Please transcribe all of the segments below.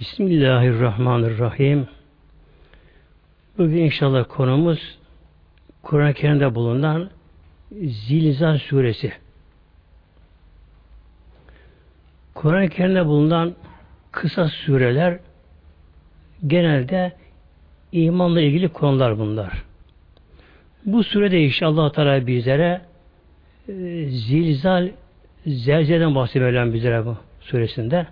Bismillahirrahmanirrahim. Bugün inşallah konumuz Kur'an-ı Kerim'de bulunan Zilzal suresi. Kur'an-ı Kerim'de bulunan kısa sureler genelde imanla ilgili konular bunlar. Bu surede inşallah Teala bizlere e, zilzal zelzelden bahsediyor bizlere bu suresinde.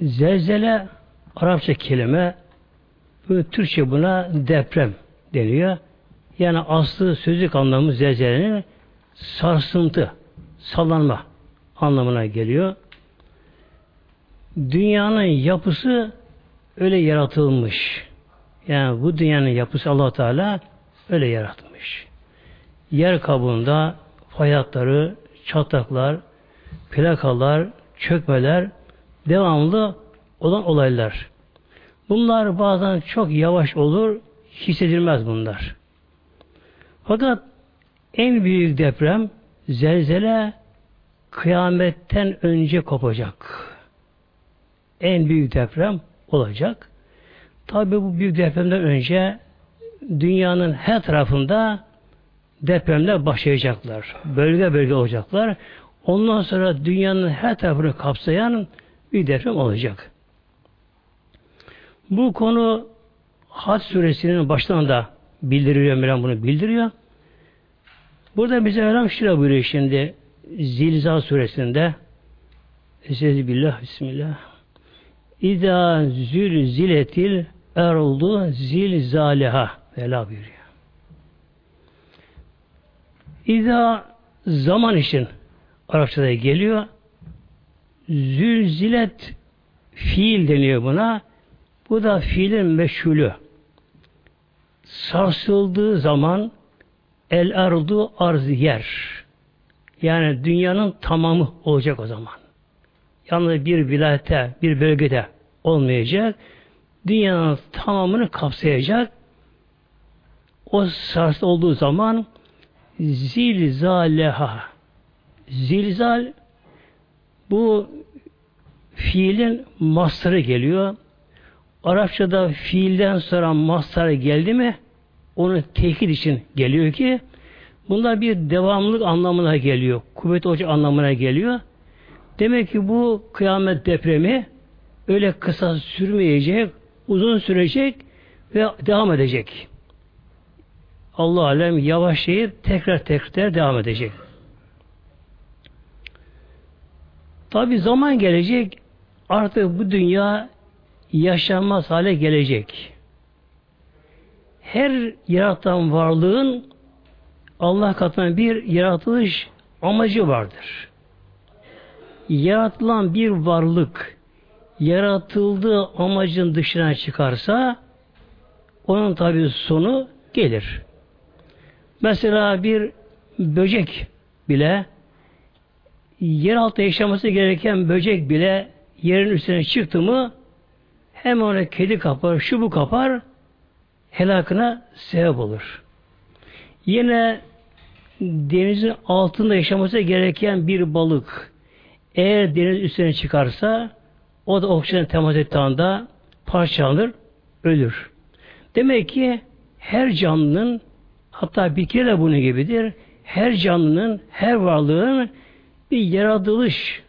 Zelzele Arapça kelime Türkçe buna deprem deniyor. Yani aslı sözlük anlamı zelzelenin sarsıntı, sallanma anlamına geliyor. Dünyanın yapısı öyle yaratılmış. Yani bu dünyanın yapısı allah Teala öyle yaratmış. Yer kabuğunda fayatları, çatlaklar, plakalar, çökmeler devamlı olan olaylar. Bunlar bazen çok yavaş olur, hissedilmez bunlar. Fakat en büyük deprem zelzele kıyametten önce kopacak. En büyük deprem olacak. Tabi bu büyük depremden önce dünyanın her tarafında depremler başlayacaklar. Bölge bölge olacaklar. Ondan sonra dünyanın her tarafını kapsayan bir deprem olacak. Bu konu Hac suresinin baştan da bildiriyor, Mevlam bunu bildiriyor. Burada bize Mevlam şöyle buyuruyor şimdi Zilzal suresinde billah, bismillah. İza zül ziletil eruldu zilzaleha Vela buyuruyor. İza zaman için Arapçada geliyor. Zülzilet fiil deniyor buna. Bu da fiilin meşhulü. Sarsıldığı zaman el ardu arz yer. Yani dünyanın tamamı olacak o zaman. Yalnız bir vilayette, bir bölgede olmayacak. Dünyanın tamamını kapsayacak. O sarsıl olduğu zaman zilzaleha zilzal bu fiilin mastarı geliyor. Arapçada fiilden sonra mastarı geldi mi onu tekit için geliyor ki bunlar bir devamlılık anlamına geliyor. Kuvvet olacak anlamına geliyor. Demek ki bu kıyamet depremi öyle kısa sürmeyecek, uzun sürecek ve devam edecek. Allah alem yavaşlayıp tekrar tekrar devam edecek. Tabi zaman gelecek artık bu dünya yaşanmaz hale gelecek. Her yaratan varlığın Allah katında bir yaratılış amacı vardır. Yaratılan bir varlık yaratıldığı amacın dışına çıkarsa onun tabi sonu gelir. Mesela bir böcek bile yer altında yaşaması gereken böcek bile yerin üstüne çıktı mı hem ona kedi kapar, şu bu kapar helakına sebep olur. Yine denizin altında yaşaması gereken bir balık eğer deniz üstüne çıkarsa o da oksijen temas ettiği anda parçalanır, ölür. Demek ki her canlının hatta bitki de bunun gibidir. Her canlının, her varlığın bir yaratılış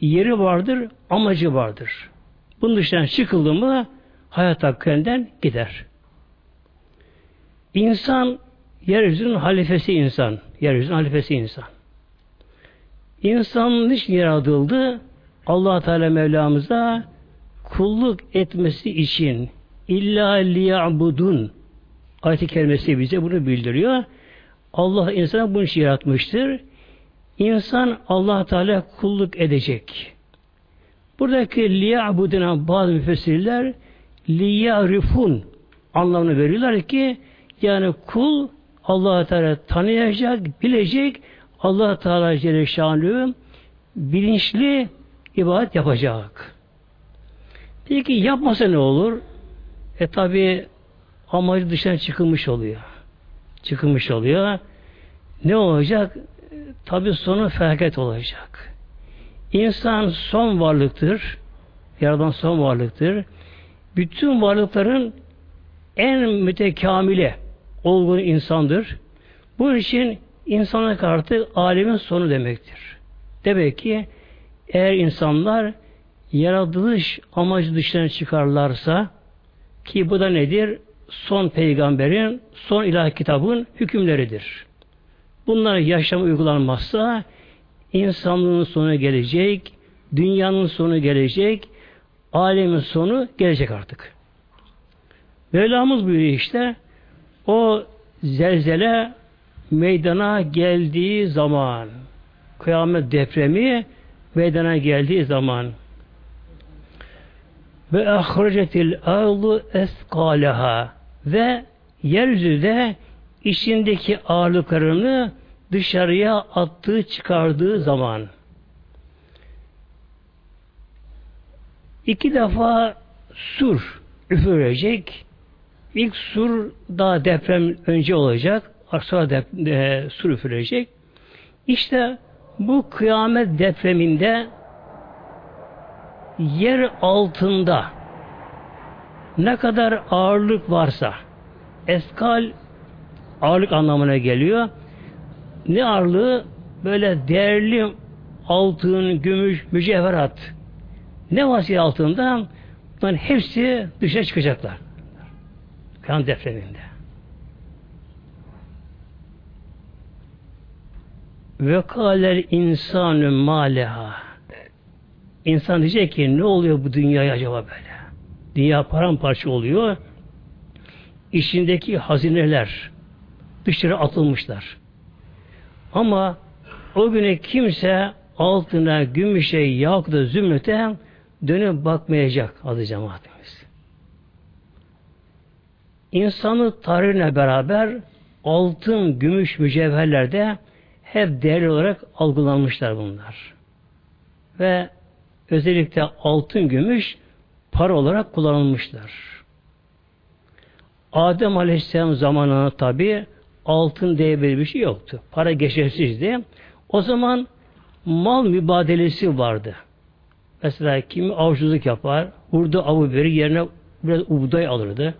yeri vardır, amacı vardır. Bunun dışından çıkıldı mı hayat hakkından gider. İnsan yeryüzünün halifesi insan. Yeryüzünün halifesi insan. İnsanın için yaratıldı? allah Teala Mevlamıza kulluk etmesi için illa liya'budun ayet-i kerimesi bize bunu bildiriyor. Allah insana bunu için yaratmıştır. İnsan allah Teala kulluk edecek. Buradaki liya'buduna bazı müfessirler liya'rifun anlamını veriyorlar ki yani kul allah Teala tanıyacak, bilecek, allah Teala Celle bilinçli ibadet yapacak. Peki yapmasa ne olur? E tabi amacı dışına çıkılmış oluyor. Çıkılmış oluyor. Ne olacak? Tabi sonu felaket olacak. İnsan son varlıktır. Yaradan son varlıktır. Bütün varlıkların en mütekamile olgun insandır. Bu için insanlık artık alemin sonu demektir. Demek ki eğer insanlar yaratılış amacı dışına çıkarlarsa ki bu da nedir? Son peygamberin, son ilah kitabın hükümleridir. Bunlar yaşam uygulanmazsa insanlığın sonu gelecek, dünyanın sonu gelecek, alemin sonu gelecek artık. Mevlamız buyuruyor işte. O zelzele meydana geldiği zaman kıyamet depremi meydana geldiği zaman. Ve ahrecetil ardu eskaleha ve yeryüzü de içindeki ağırlıklarını dışarıya attığı çıkardığı zaman iki defa sur üfürecek. İlk sur daha deprem önce olacak. Sonra dep e, sur üfürecek. İşte bu kıyamet depreminde yer altında ne kadar ağırlık varsa eskal ağırlık anlamına geliyor. Ne ağırlığı? Böyle değerli altın, gümüş, mücevherat. Ne varsa altında bunların hepsi dışa çıkacaklar. Kan depreminde. Ve kâlel insanü mâleha. İnsan diyecek ki ne oluyor bu dünyaya acaba böyle? Dünya paramparça oluyor. İçindeki hazineler dışarı atılmışlar. Ama o güne kimse altına, gümüşe, yakda, zümrüte dönüp bakmayacak adı cemaatimiz. İnsanı tarihine beraber altın, gümüş, mücevherlerde hep değerli olarak algılanmışlar bunlar. Ve özellikle altın, gümüş para olarak kullanılmışlar. Adem Aleyhisselam zamanına tabi altın diye bir şey yoktu. Para geçersizdi. O zaman mal mübadelesi vardı. Mesela kimi avcılık yapar, hurda avı verir, yerine biraz buğday alırdı.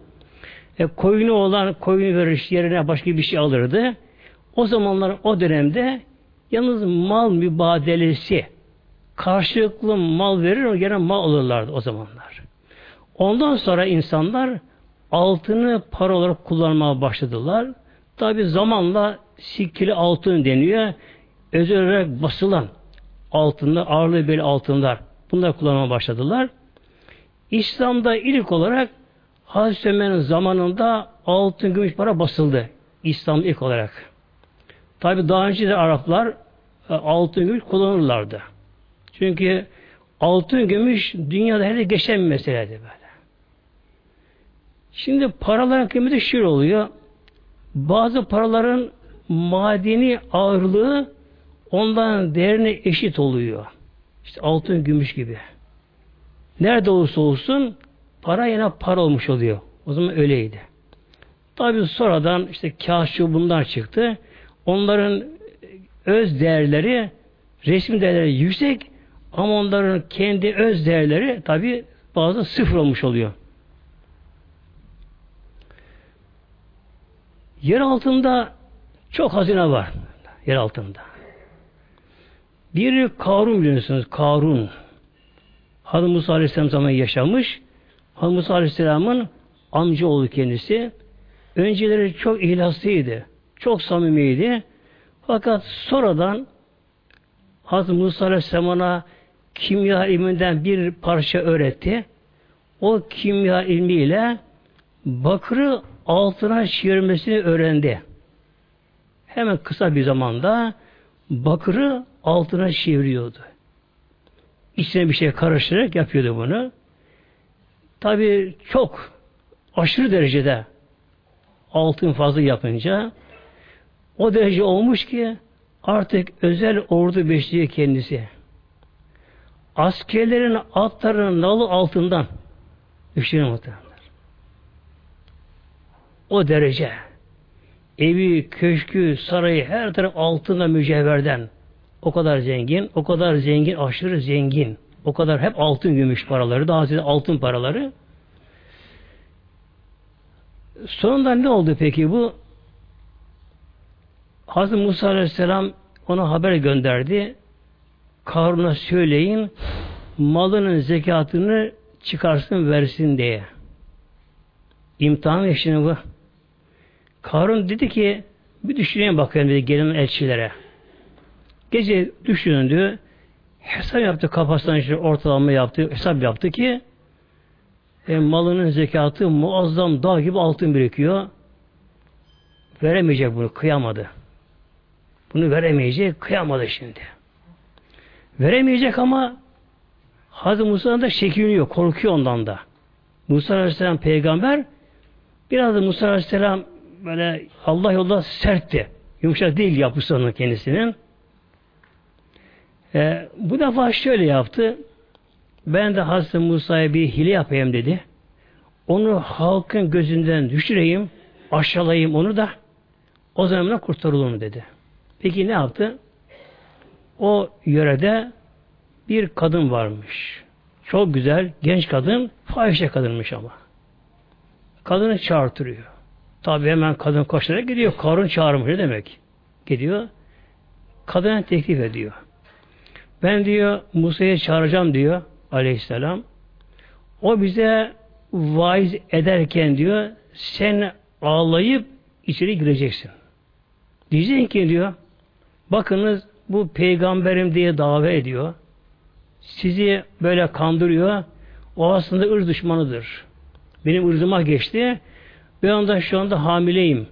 E, koyunu olan koyunu verir, yerine başka bir şey alırdı. O zamanlar o dönemde yalnız mal mübadelesi karşılıklı mal verir, yerine mal alırlardı o zamanlar. Ondan sonra insanlar altını para olarak kullanmaya başladılar. Tabi zamanla sikkili altın deniyor. Özel olarak basılan altında, ağırlığı bir altınlar. Bunlar kullanmaya başladılar. İslam'da ilk olarak Hazreti Ömer'in zamanında altın gümüş para basıldı. İslam'da ilk olarak. Tabi daha önce de Araplar e, altın gümüş kullanırlardı. Çünkü altın gümüş dünyada her geçen bir meseleydi böyle. Şimdi paraların kıymeti şöyle oluyor. Bazı paraların madeni ağırlığı ondan değerine eşit oluyor. İşte altın, gümüş gibi. Nerede olursa olsun para yine para olmuş oluyor. O zaman öyleydi. Tabi sonradan işte kağıtçı bunlar çıktı. Onların öz değerleri resmi değerleri yüksek ama onların kendi öz değerleri tabi bazı sıfır olmuş oluyor. Yer altında çok hazine var. Yer altında. Bir Karun biliyorsunuz. Karun. Hazreti Musa Aleyhisselam zamanı yaşamış. Hazreti Musa Aleyhisselam'ın amca oğlu kendisi. Önceleri çok ihlaslıydı. Çok samimiydi. Fakat sonradan Hazreti Musa Aleyhisselam'a kimya ilminden bir parça öğretti. O kimya ilmiyle bakırı altına çevirmesini öğrendi. Hemen kısa bir zamanda bakırı altına çeviriyordu. İçine bir şey karıştırarak yapıyordu bunu. Tabi çok aşırı derecede altın fazla yapınca o derece olmuş ki artık özel ordu beşliği kendisi. Askerlerin atlarının nalı altından düşünün muhtemelen. O derece. Evi, köşkü, sarayı her taraf altında mücevherden. O kadar zengin, o kadar zengin, aşırı zengin. O kadar hep altın gümüş paraları, daha ziyade altın paraları. Sonunda ne oldu peki bu? Hazreti Musa Aleyhisselam ona haber gönderdi. Karun'a söyleyin malının zekatını çıkarsın versin diye. İmtihan işini bu. Karun dedi ki bir düşüneyim bakayım dedi gelen elçilere. Gece düşündü. Hesap yaptı kafasından işte ortalama yaptı. Hesap yaptı ki e, malının zekatı muazzam dağ gibi altın birikiyor. Veremeyecek bunu. Kıyamadı. Bunu veremeyecek. Kıyamadı şimdi. Veremeyecek ama Hazreti Musa'nın da çekiniyor. Korkuyor ondan da. Musa Aleyhisselam peygamber biraz da Musa Aleyhisselam böyle Allah yolda sertti. Yumuşak değil yapısı onun kendisinin. E, bu defa şöyle yaptı. Ben de Hazreti Musa'ya bir hile yapayım dedi. Onu halkın gözünden düşüreyim, aşağılayayım onu da o zaman kurtarılır dedi. Peki ne yaptı? O yörede bir kadın varmış. Çok güzel, genç kadın, fahişe kadınmış ama. Kadını çağırtırıyor. Tabi hemen kadın koşarak gidiyor. Karun çağırmış ne demek? Gidiyor. Kadına teklif ediyor. Ben diyor Musa'yı çağıracağım diyor aleyhisselam. O bize vaiz ederken diyor sen ağlayıp içeri gireceksin. Diyeceksin ki diyor bakınız bu peygamberim diye davet ediyor. Sizi böyle kandırıyor. O aslında ırz düşmanıdır. Benim ırzıma geçti. Ben ondan şu anda hamileyim.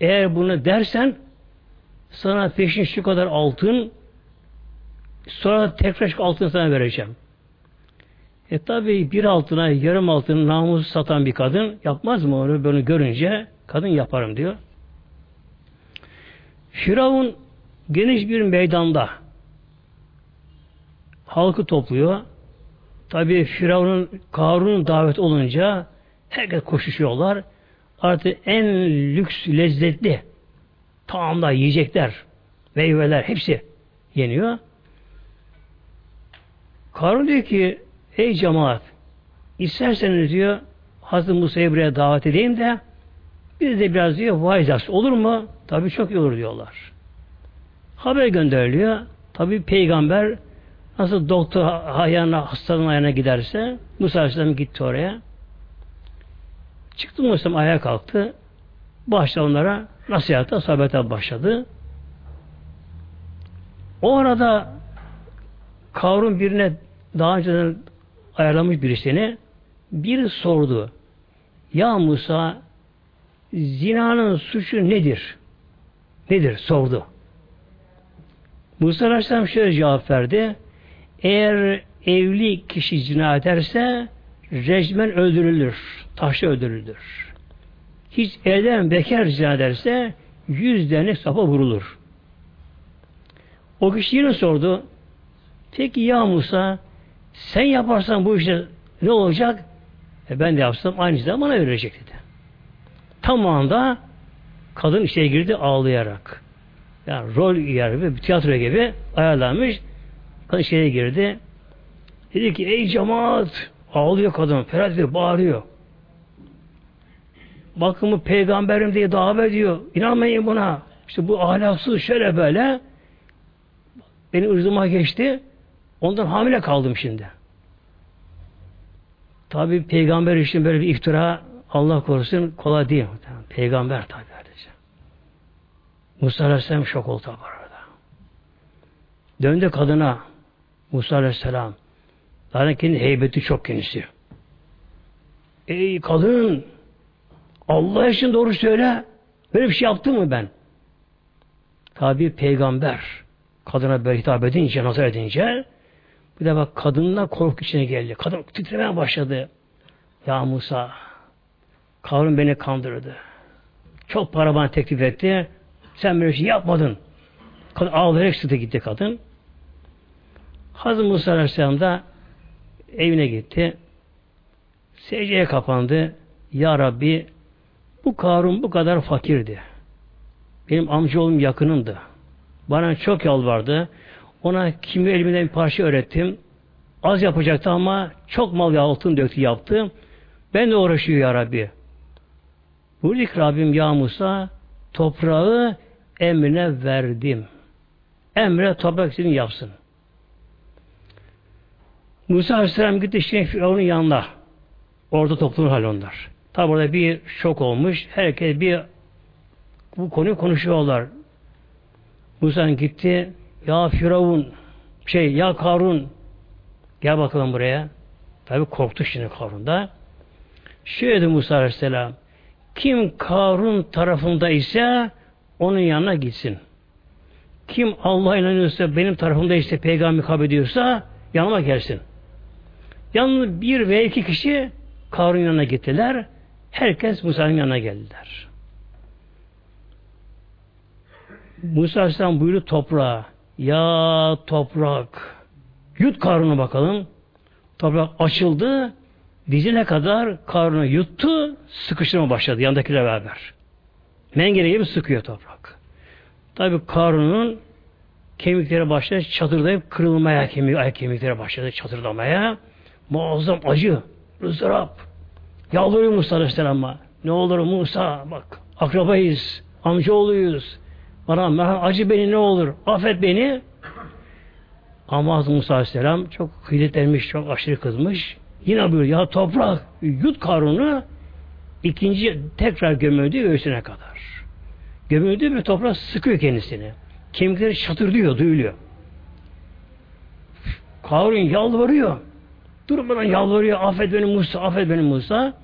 Eğer bunu dersen sana peşin şu kadar altın sonra tekrar şu altın sana vereceğim. E tabi bir altına yarım altın namus satan bir kadın yapmaz mı onu bunu görünce kadın yaparım diyor. Firavun geniş bir meydanda halkı topluyor. Tabi Firavun'un Karun'un davet olunca herkes koşuşuyorlar. Artık en lüks, lezzetli tamamlar, yiyecekler, meyveler hepsi yeniyor. Karun diyor ki ey cemaat isterseniz diyor Hazreti Musa'yı buraya davet edeyim de biz de biraz diyor vaiz olur mu? Tabi çok iyi olur diyorlar. Haber gönderiliyor. Tabi peygamber nasıl doktor ayağına, hastanın ayağına giderse Musa Aleyhisselam gitti oraya. Çıktı Musa ayağa kalktı. Başta onlara nasihata, sohbete başladı. O arada Kavrun birine daha önceden ayarlamış birisini bir sordu. Ya Musa zinanın suçu nedir? Nedir? Sordu. Musa Aleyhisselam şöyle cevap verdi. Eğer evli kişi zina ederse rejmen öldürülür. Taşla öldürülür. Hiç evden bekar zina ederse yüz tane sapa vurulur. O kişi yine sordu. Peki ya Musa sen yaparsan bu işte ne olacak? E ben de yapsam aynı zaman bana verecek dedi. Tam anda kadın içeri girdi ağlayarak. Yani rol yer gibi, tiyatro gibi ayarlanmış. Kadın içeri girdi. Dedi ki ey cemaat ağlıyor kadın. Ferhat ediyor, bağırıyor. Bakın bu peygamberim diye davet ediyor. İnanmayın buna. İşte bu ahlaksız şöyle böyle. Benim ırzıma geçti. Ondan hamile kaldım şimdi. Tabi peygamber için böyle bir iftira Allah korusun kolay değil. Peygamber tabi kardeşim. Musa Aleyhisselam şok oldu arada. Döndü kadına Musa Aleyhisselam. Zaten kendi heybeti çok kendisi. Ey kadın Allah için doğru söyle. Böyle bir şey yaptım mı ben? Tabi peygamber kadına böyle hitap edince, nazar edince bir de bak kadınla korku içine geldi. Kadın titremeye başladı. Ya Musa Karun beni kandırdı. Çok para bana teklif etti. Sen böyle şey yapmadın. Kadın ağlayarak sıktı gitti kadın. Hazreti Musa Aleyhisselam da evine gitti. Secdeye kapandı. Ya Rabbi bu Karun bu kadar fakirdi. benim amcaoğlum yakınımdı. Bana çok yalvardı. Ona kimi elimden bir parça öğrettim. Az yapacaktı ama çok mal ve altın döktü yaptı. Ben de uğraşıyor ya Rabbi. Ki Rabbim ya Musa toprağı emrine verdim. Emre toprak istediğini yapsın. Musa Aleyhisselam gitti şimdi Firavun'un yanına. Orada toplanır hal onlar. Tabi orada bir şok olmuş. Herkes bir bu konuyu konuşuyorlar. Musa gitti. Ya Firavun şey ya Karun gel bakalım buraya. Tabi korktu şimdi Karun da. Şöyle dedi Musa Aleyhisselam kim Karun tarafında ise onun yanına gitsin. Kim Allah'a inanıyorsa benim tarafımda işte peygamber kabul ediyorsa yanıma gelsin. Yalnız bir ve iki kişi Karun yanına gittiler. Herkes Musa'nın yanına geldiler. Musa Aleyhisselam buyurdu toprağa. Ya toprak. Yut Karun'u bakalım. Toprak açıldı. Dizine kadar Karun'u yuttu. Sıkıştırma başladı yandakiyle beraber. Mengere gibi sıkıyor toprak. Tabi Karun'un kemikleri başladı çatırdayıp kırılmaya, kemik, ayak kemikleri başladı çatırdamaya. Muazzam acı, ızdırap. Yalvarıyor Musa Aleyhisselam'a. Ne olur Musa bak akrabayız, amcaoğluyuz. Bana merhaba, acı beni ne olur, affet beni. Ama Musa Aleyhisselam çok hidetlenmiş, çok aşırı kızmış. Yine buyuruyor ya toprak yut karunu ikinci tekrar gömüldü göğsüne kadar. Gömüldü ve toprak sıkıyor kendisini. Kemikleri çatırdıyor, duyuluyor. Karun yalvarıyor. Durmadan yalvarıyor. Affet beni Musa, affet beni Musa.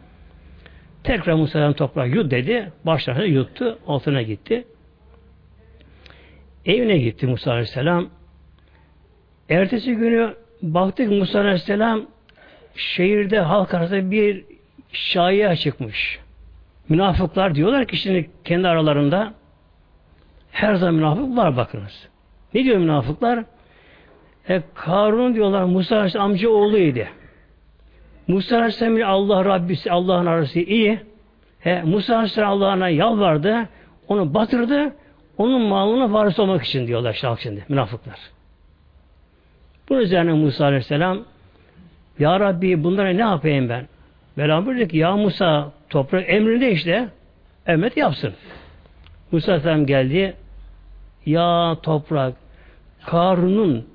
Tekrar Musa'dan toprağı yut dedi. Başlarına yuttu. Altına gitti. Evine gitti Musa Aleyhisselam. Ertesi günü baktık Musa Aleyhisselam şehirde halk arasında bir şaiye çıkmış. Münafıklar diyorlar ki şimdi kendi aralarında her zaman münafık var bakınız. Ne diyor münafıklar? E, Karun diyorlar Musa amca oğluydu. Musa Aleyhisselam ile Allah Rabbisi, Allah'ın arası iyi. He, Musa Aleyhisselam Allah'ına yalvardı. Onu batırdı. Onun malına varis olmak için diyorlar şahı şimdi münafıklar. Bunun üzerine Musa Aleyhisselam Ya Rabbi bunlara ne yapayım ben? Mevlam buyurdu ki ya Musa toprak emrinde işte emret yapsın. Musa Aleyhisselam geldi ya toprak Karun'un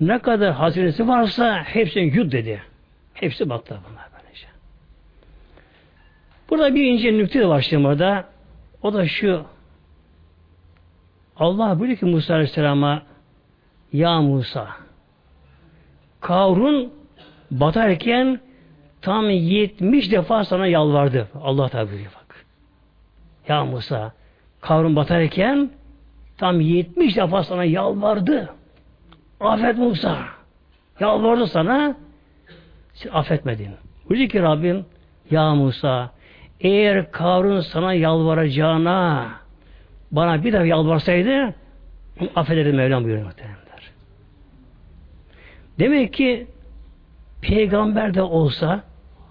ne kadar hazinesi varsa hepsini yut dedi. Hepsi battı bunlar böylece. Burada bir ince nükte de var orada. O da şu. Allah buyuruyor ki Musa Aleyhisselam'a Ya Musa Karun batarken tam 70 defa sana yalvardı. Allah Teala buyuruyor bak. Ya Musa Karun batarken tam 70 defa sana yalvardı. Affet Musa. Yalvardı sana. Affetmedin. Buyurdu ki Rabbim Ya Musa eğer Karun sana yalvaracağına bana bir daha yalvarsaydı affederdim Mevlam buyuruyor muhteremler. Demek ki peygamber de olsa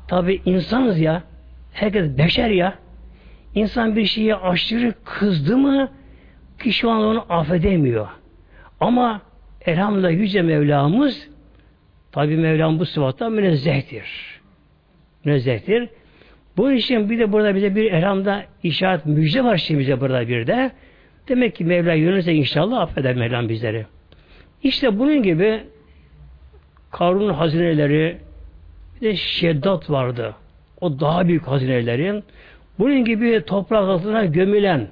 tabi insanız ya herkes beşer ya insan bir şeye aşırı kızdı mı kişi onu affedemiyor. Ama elhamdülillah Yüce Mevlamız tabi Mevlam bu sıfattan münezzehtir. Münezzehtir. Bu için bir de burada bize bir elhamda işaret müjde var şimdi bize burada bir de. Demek ki Mevla yönelse inşallah affeder Mevlam bizleri. İşte bunun gibi Karun'un hazineleri bir de Şeddat vardı. O daha büyük hazinelerin. Bunun gibi toprak altına gömülen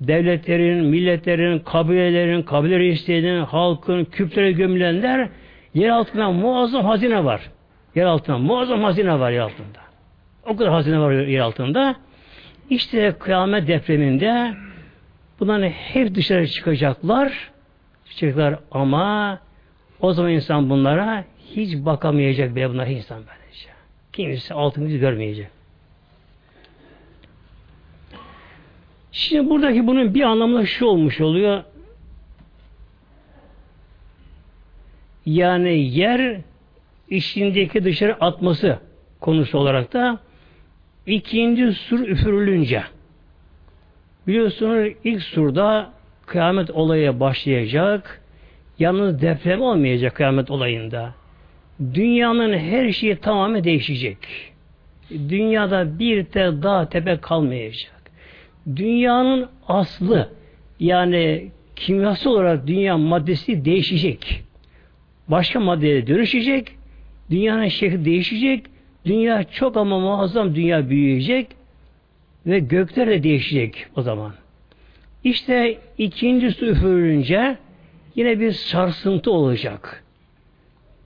devletlerin, milletlerin, kabilelerin, kabile reislerinin, halkın, küplere gömülenler yer altında muazzam hazine var. Yer altında muazzam hazine var yer altında. O kadar hazine var yer altında. İşte kıyamet depreminde bunların hep dışarı çıkacaklar. Çıkacaklar ama o zaman insan bunlara hiç bakamayacak bile bunlar insan böylece. Kimse altını görmeyecek. Şimdi buradaki bunun bir anlamda şu olmuş oluyor. Yani yer içindeki dışarı atması konusu olarak da ikinci sur üfürülünce Biliyorsunuz ilk surda kıyamet olayı başlayacak. Yalnız deprem olmayacak kıyamet olayında. Dünyanın her şeyi tamamen değişecek. Dünyada bir te dağ tepe kalmayacak. Dünyanın aslı yani kimyasal olarak dünya maddesi değişecek. Başka maddeye dönüşecek. Dünyanın şekli değişecek. Dünya çok ama muazzam dünya büyüyecek ve gökler de değişecek o zaman. İşte ikinci su üfürünce yine bir sarsıntı olacak.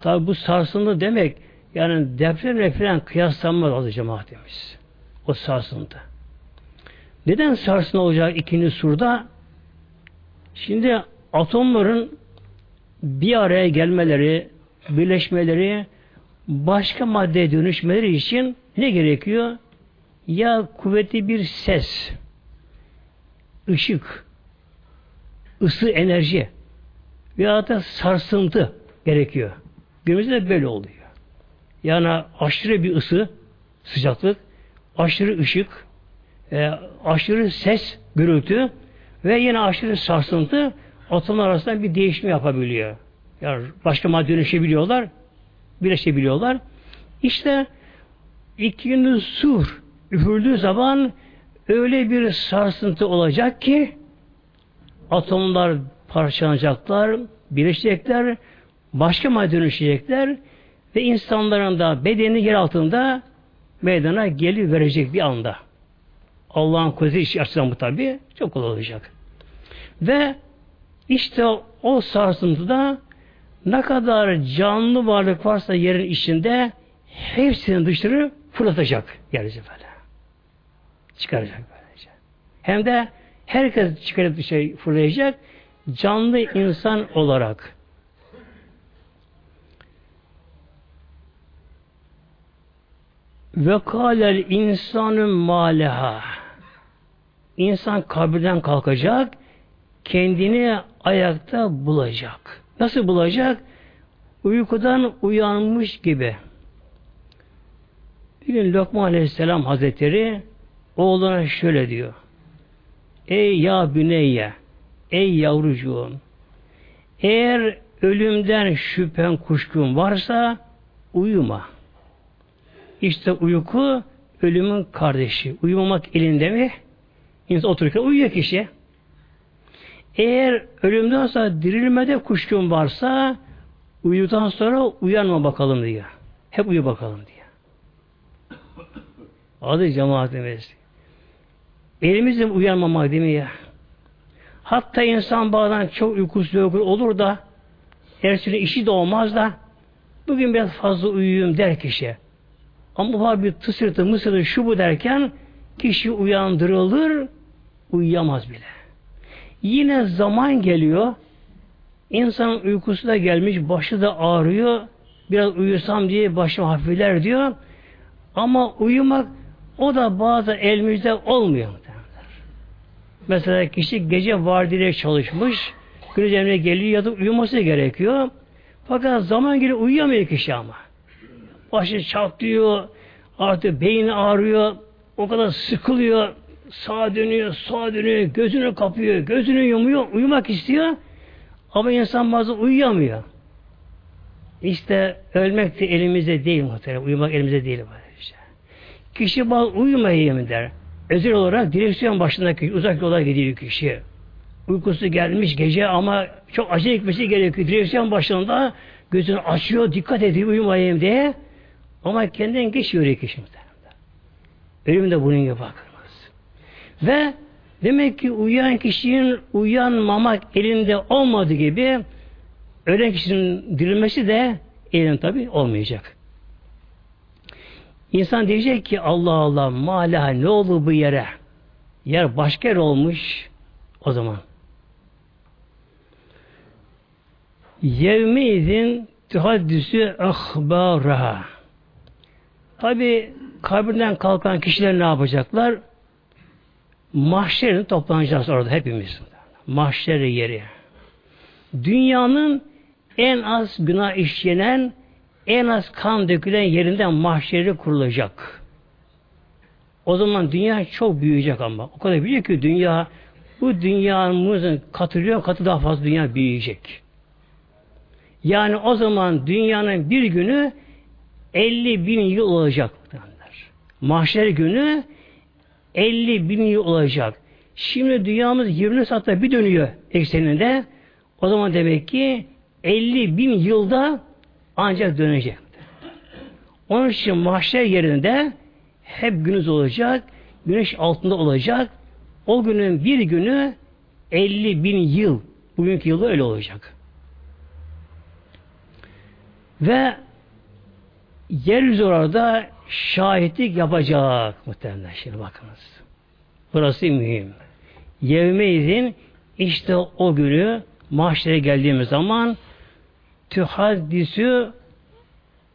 Tabi bu sarsıntı demek yani depremle falan kıyaslanmaz adı cemaatimiz. O sarsıntı. Neden sarsıntı olacak ikinci surda? Şimdi atomların bir araya gelmeleri, birleşmeleri, başka maddeye dönüşmeleri için ne gerekiyor? Ya kuvvetli bir ses, ışık, ısı, enerji veya da sarsıntı gerekiyor. Günümüzde de böyle oluyor. Yani aşırı bir ısı, sıcaklık, aşırı ışık, e, aşırı ses, gürültü ve yine aşırı sarsıntı atomlar arasında bir değişim yapabiliyor. Yani başka madde dönüşebiliyorlar, birleşebiliyorlar. İşte ikinci sur üfürdüğü zaman öyle bir sarsıntı olacak ki atomlar parçalanacaklar, birleşecekler, başka madde dönüşecekler ve insanların da bedeni yer altında meydana geli verecek bir anda. Allah'ın kudreti açısından bu tabi çok kolay olacak. Ve işte o sarsıntıda ne kadar canlı varlık varsa yerin içinde hepsini dışarı fırlatacak yeryüzü böyle. Çıkaracak böylece. Hem de herkes çıkarıp dışarı fırlayacak canlı insan olarak. Ve kâlel insanın mâleha. İnsan kabirden kalkacak, kendini ayakta bulacak. Nasıl bulacak? Uykudan uyanmış gibi. Bir gün Lokman Aleyhisselam Hazretleri oğluna şöyle diyor. Ey ya büneyye, ey yavrucuğum, eğer ölümden şüphen kuşkun varsa uyuma. İşte uyku ölümün kardeşi. Uyumamak elinde mi? İnsan otururken uyuyor kişi. Eğer ölümden sonra dirilmede kuşkun varsa uyudan sonra uyanma bakalım diyor. Hep uyu bakalım diyor. Adı cemaatimiz. Elimizde uyanmamak değil mi ya? Hatta insan bazen çok uykusu olur da ertesi işi de olmaz da bugün biraz fazla uyuyayım der kişi. Ama var bir tısırtı mısırı şu bu derken kişi uyandırılır uyuyamaz bile. Yine zaman geliyor insanın uykusu da gelmiş başı da ağrıyor biraz uyusam diye başım hafifler diyor ama uyumak o da bazı elimizde olmuyor. Mesela kişi gece vardiyaya çalışmış, gün üzerine geliyor ya da uyuması gerekiyor. Fakat zaman geliyor uyuyamıyor kişi ama. Başı çatlıyor, artık beyni ağrıyor, o kadar sıkılıyor, sağa dönüyor, sağa dönüyor, gözünü kapıyor, gözünü yumuyor, uyumak istiyor. Ama insan bazen uyuyamıyor. İşte ölmek de elimizde değil muhtemelen. Uyumak elimizde değil. Böylece. Kişi bazı uyumayayım der. Özel olarak direksiyon başındaki uzak yola gidiyor kişi. Uykusu gelmiş gece ama çok acele gitmesi gerekiyor. Direksiyon başında gözünü açıyor, dikkat ediyor uyumayayım diye. Ama kendinden geçiyor kişi. Ölüm de bunun gibi bakılmaz. Ve demek ki uyuyan kişinin uyanmamak elinde olmadığı gibi ölen kişinin dirilmesi de elinde tabi olmayacak. İnsan diyecek ki Allah Allah mala ne oldu bu yere? Yer başka yer olmuş o zaman. Yevmeydin tuhaddüsü ahbaraha. Tabi kabirden kalkan kişiler ne yapacaklar? Mahşerin toplanacağız orada hepimiz. Mahşer yeri. Dünyanın en az günah işlenen en az kan dökülen yerinden mahşeri kurulacak. O zaman dünya çok büyüyecek ama. O kadar büyüyecek ki dünya bu dünyamızın katılıyor katı daha fazla dünya büyüyecek. Yani o zaman dünyanın bir günü 50 bin yıl olacak. Mahşer günü 50 bin yıl olacak. Şimdi dünyamız 20 saatte bir dönüyor ekseninde. O zaman demek ki 50 bin yılda ancak dönecek. Onun için mahşer yerinde hep günüz olacak, güneş altında olacak. O günün bir günü 50 bin yıl. Bugünkü yılda öyle olacak. Ve yeryüzü orada şahitlik yapacak muhtemelen. Şimdi bakınız. Burası mühim. Yevmeydin işte o günü mahşere geldiğimiz zaman tühaddisü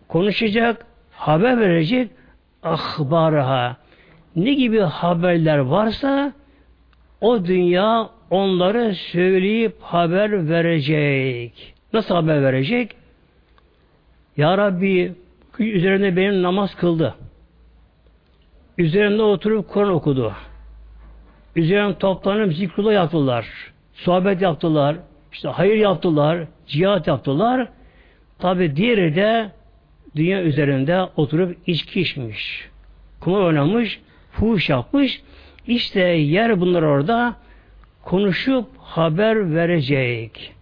konuşacak, haber verecek ahbaraha. Ne gibi haberler varsa o dünya onları söyleyip haber verecek. Nasıl haber verecek? Ya Rabbi üzerinde benim namaz kıldı. Üzerinde oturup Kur'an okudu. Üzerine toplanıp zikrullah yaptılar. Sohbet yaptılar. işte hayır yaptılar. Cihat yaptılar. Tabi diğeri de dünya üzerinde oturup içki içmiş. Kumar oynamış. Fuhuş yapmış. İşte yer bunlar orada konuşup haber verecek.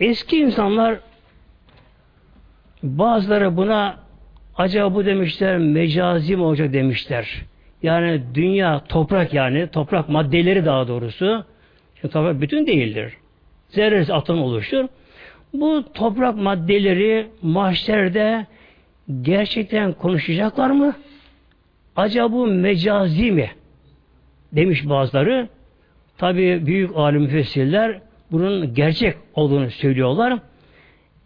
Eski insanlar bazıları buna acaba bu demişler mecazi mi olacak demişler. Yani dünya toprak yani toprak maddeleri daha doğrusu. Şimdi toprak bütün değildir. Zerresi atom oluşur. Bu toprak maddeleri mahşerde gerçekten konuşacaklar mı? Acaba bu mecazi mi? Demiş bazıları. Tabi büyük alim müfessirler bunun gerçek olduğunu söylüyorlar.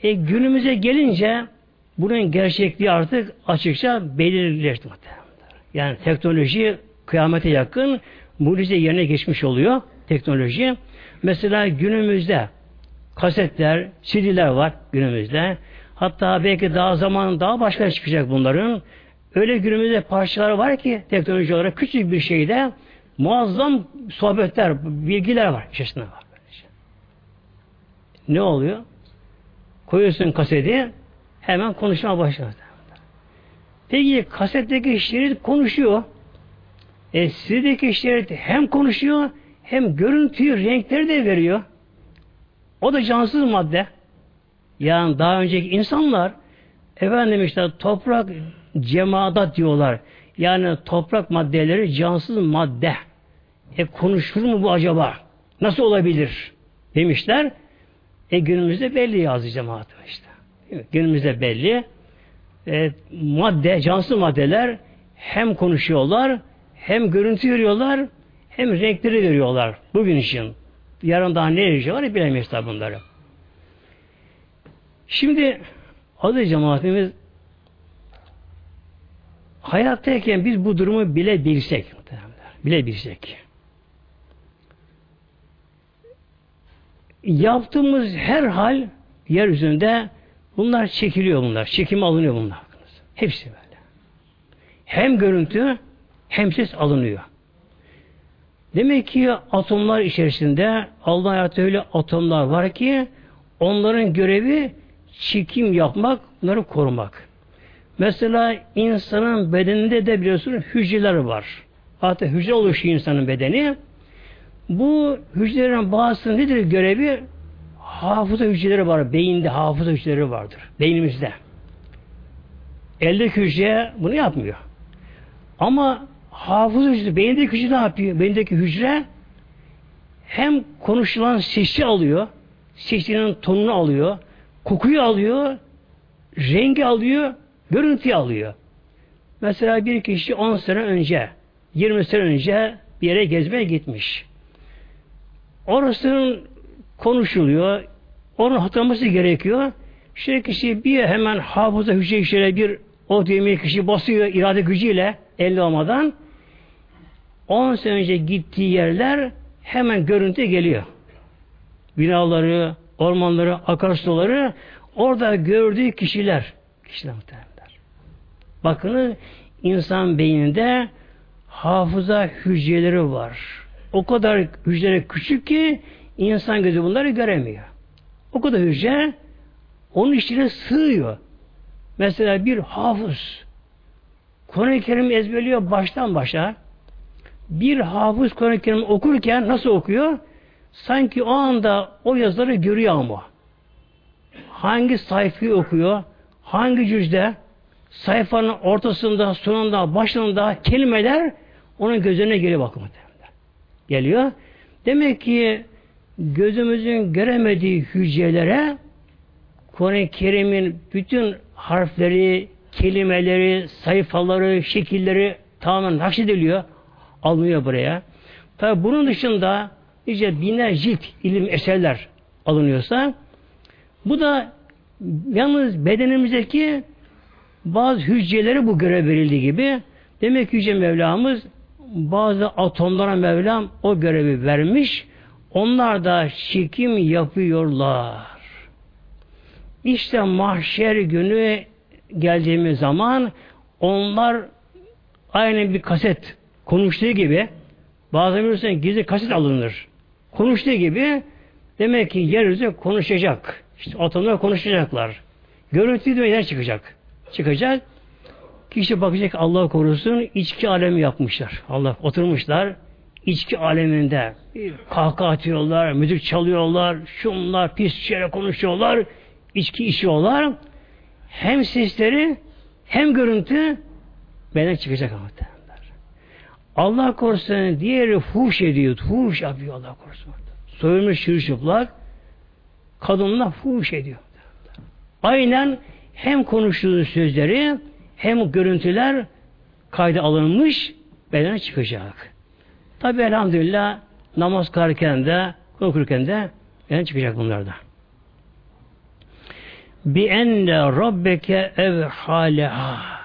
E, günümüze gelince bunun gerçekliği artık açıkça belirleşti. Yani teknoloji kıyamete yakın mucize yerine geçmiş oluyor teknoloji. Mesela günümüzde kasetler, CD'ler var günümüzde. Hatta belki daha zaman daha başka çıkacak bunların. Öyle günümüzde parçalar var ki teknoloji olarak küçük bir şeyde muazzam sohbetler, bilgiler var. İçerisinde var. Ne oluyor? Koyuyorsun kaseti hemen konuşmaya başlıyor. Peki kasetteki şerit konuşuyor. E CD'deki şerit hem konuşuyor hem görüntüyü, renkleri de veriyor. O da cansız madde. Yani daha önceki insanlar efendim işte toprak cemaat diyorlar. Yani toprak maddeleri cansız madde. E konuşur mu bu acaba? Nasıl olabilir? Demişler. E günümüzde belli yazı cemaat işte. Günümüzde belli. E, madde, cansız maddeler hem konuşuyorlar, hem görüntü veriyorlar, hem renkleri veriyorlar bugün için. Yarın daha ne erişi var bilemeyiz tabi bunları. Şimdi adı cemaatimiz hayattayken biz bu durumu bile bilsek bile bilsek yaptığımız her hal yeryüzünde bunlar çekiliyor bunlar. Çekim alınıyor bunlar. Hepsi böyle. Hem görüntü hem ses alınıyor. Demek ki atomlar içerisinde Allah hayatı öyle atomlar var ki onların görevi çekim yapmak, bunları korumak. Mesela insanın bedeninde de biliyorsunuz hücreler var. Hatta hücre oluşuyor insanın bedeni. Bu hücrelerin bazısı nedir görevi? Hafıza hücreleri var. Beyinde hafıza hücreleri vardır. Beynimizde. Eldeki hücre bunu yapmıyor. Ama hafıza hücresi, beyindeki hücre ne yapıyor? Beyindeki hücre hem konuşulan sesi alıyor, sesinin tonunu alıyor, kokuyu alıyor, rengi alıyor, görüntüyü alıyor. Mesela bir kişi 10 sene önce, 20 sene önce bir yere gezmeye gitmiş. Orasının konuşuluyor, onun hatırlaması gerekiyor. Şimdi kişi bir hemen hafıza hücre şöyle bir o düğmeye kişi basıyor irade gücüyle elde olmadan 10 sene önce gittiği yerler hemen görüntü geliyor. Binaları, ormanları, akarsuları orada gördüğü kişiler kişiler muhtemelenler. Bakın insan beyninde hafıza hücreleri var. O kadar hücreleri küçük ki insan gözü bunları göremiyor. O kadar hücre onun içine sığıyor. Mesela bir hafız Kur'an-ı Kerim ezberliyor baştan başa. Bir hafız Kur'an-ı Kerim okurken nasıl okuyor? Sanki o anda o yazıları görüyor ama. Hangi sayfayı okuyor? Hangi cüzde? Sayfanın ortasında, sonunda, başında kelimeler onun gözüne geliyor bakın. Geliyor. Demek ki gözümüzün göremediği hücrelere Kur'an-ı Kerim'in bütün harfleri, kelimeleri, sayfaları, şekilleri tamamen nakşediliyor. Alınıyor buraya. Tabi bunun dışında nice binler cilt ilim eserler alınıyorsa bu da yalnız bedenimizdeki bazı hücreleri bu görev verildiği gibi demek ki Yüce Mevlamız bazı atomlara Mevlam o görevi vermiş. Onlar da çekim yapıyorlar. İşte mahşer günü geldiğimiz zaman onlar aynı bir kaset konuştuğu gibi bazen biliyorsun gizli kaset alınır. Konuştuğu gibi demek ki yeryüzü konuşacak. İşte atomlar konuşacaklar. Görüntü de yer çıkacak. Çıkacak. Kişi bakacak Allah korusun içki alemi yapmışlar. Allah oturmuşlar içki aleminde kahkaha atıyorlar, müzik çalıyorlar, şunlar pis şeyler konuşuyorlar, içki içiyorlar. Hem sesleri hem görüntü beden çıkacak ama. Allah korusun diğeri fuş ediyor, fuş yapıyor Allah korusun. Soyulmuş çırışıplak kadınla fuş ediyor. Aynen hem konuştuğu sözleri hem görüntüler kayda alınmış bedene çıkacak. Tabi elhamdülillah namaz kılarken de okurken de bedene çıkacak bunlarda. Bi enne rabbeke evhaleha.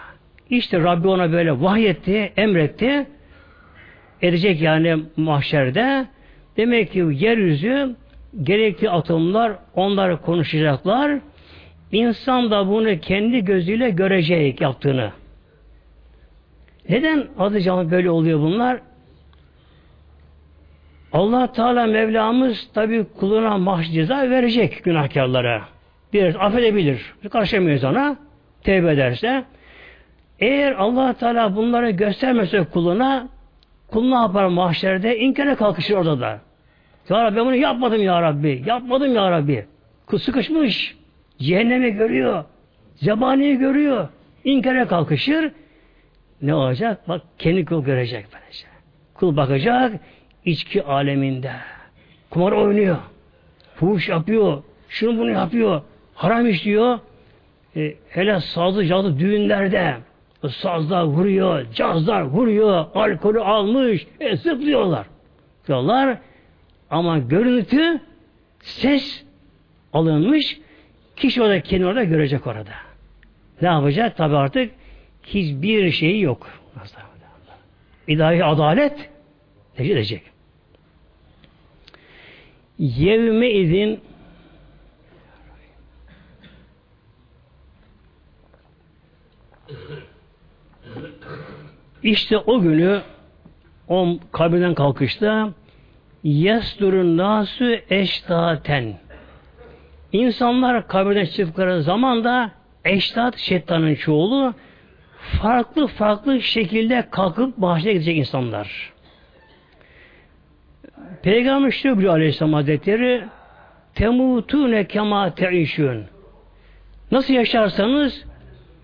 İşte Rabbi ona böyle vahyetti, emretti. Edecek yani mahşerde. Demek ki yeryüzü gerekli atomlar onlar konuşacaklar. İnsan da bunu kendi gözüyle görecek yaptığını. Neden adı canlı böyle oluyor bunlar? Allah Teala Mevlamız tabi kuluna mahş ceza verecek günahkarlara. Bir affedebilir. Karışamayız ona. Tevbe ederse. Eğer Allah Teala bunları göstermese kuluna kul ne yapar mahşerde? İnkara kalkışır orada da. Ya Rabbi ben bunu yapmadım ya Rabbi. Yapmadım ya Rabbi. Kul sıkışmış. Cehennemi görüyor. Zebaniyi görüyor. İnkara kalkışır. Ne olacak? Bak kendi kul görecek böylece. Kul bakacak içki aleminde. Kumar oynuyor. Fuhuş yapıyor. Şunu bunu yapıyor. Haram işliyor. E, hele sazlı cazlı düğünlerde sazlar vuruyor, cazlar vuruyor, alkolü almış, e, zıplıyorlar. Diyorlar. Ama görüntü, ses alınmış, kişi orada kendini orada görecek orada. Ne yapacak? Tabi artık hiçbir şeyi yok. İlahi adalet edecek. Yevme izin İşte o günü o kabirden kalkışta yasdurun nasu eştaten İnsanlar kabirden çıktıkları zaman da eştat şeytanın çoğulu farklı farklı şekilde kalkıp bahçeye gidecek insanlar. Peygamber şöyle buyuruyor Aleyhisselam Hazretleri temutune kema teişün Nasıl yaşarsanız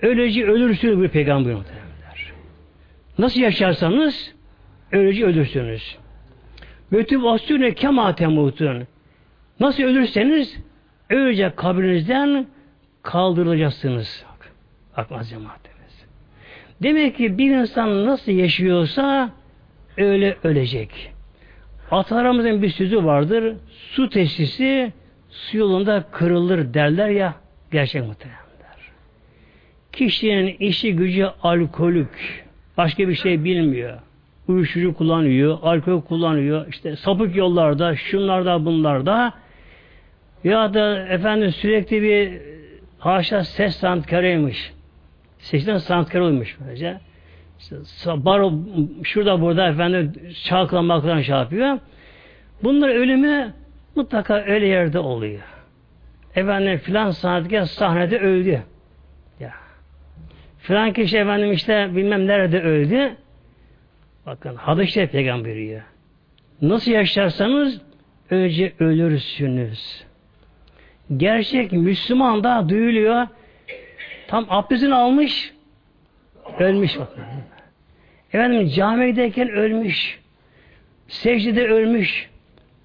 öylece ölürsünüz bir peygamber Nasıl yaşarsanız öylece ölürsünüz. Ve tübasüne kema temutun. Nasıl ölürseniz öylece kabrinizden kaldırılacaksınız. Bak, bakmaz cemaatimiz. Demek ki bir insan nasıl yaşıyorsa öyle ölecek. Atalarımızın bir sözü vardır. Su tesisi su yolunda kırılır derler ya gerçek muhtemelenler. Kişinin işi gücü alkolük, Başka bir şey bilmiyor. Uyuşturucu kullanıyor, alkol kullanıyor, işte sapık yollarda, şunlarda, bunlarda ya da efendim sürekli bir haşa ses sanatkarıymış. Sesten sanatkarı olmuş böylece. İşte baro, şurada burada efendim çalkalamaktan şey yapıyor. Bunlar ölümü mutlaka öyle yerde oluyor. Efendim filan sanatçı sahnede öldü. Ya. Filan kişi efendim işte bilmem nerede öldü. Bakın hadis-i peygamber ya. Nasıl yaşarsanız önce ölürsünüz. Gerçek Müslüman da duyuluyor. Tam abdestini almış, ölmüş bakın. Efendim camideyken ölmüş. Secdede ölmüş.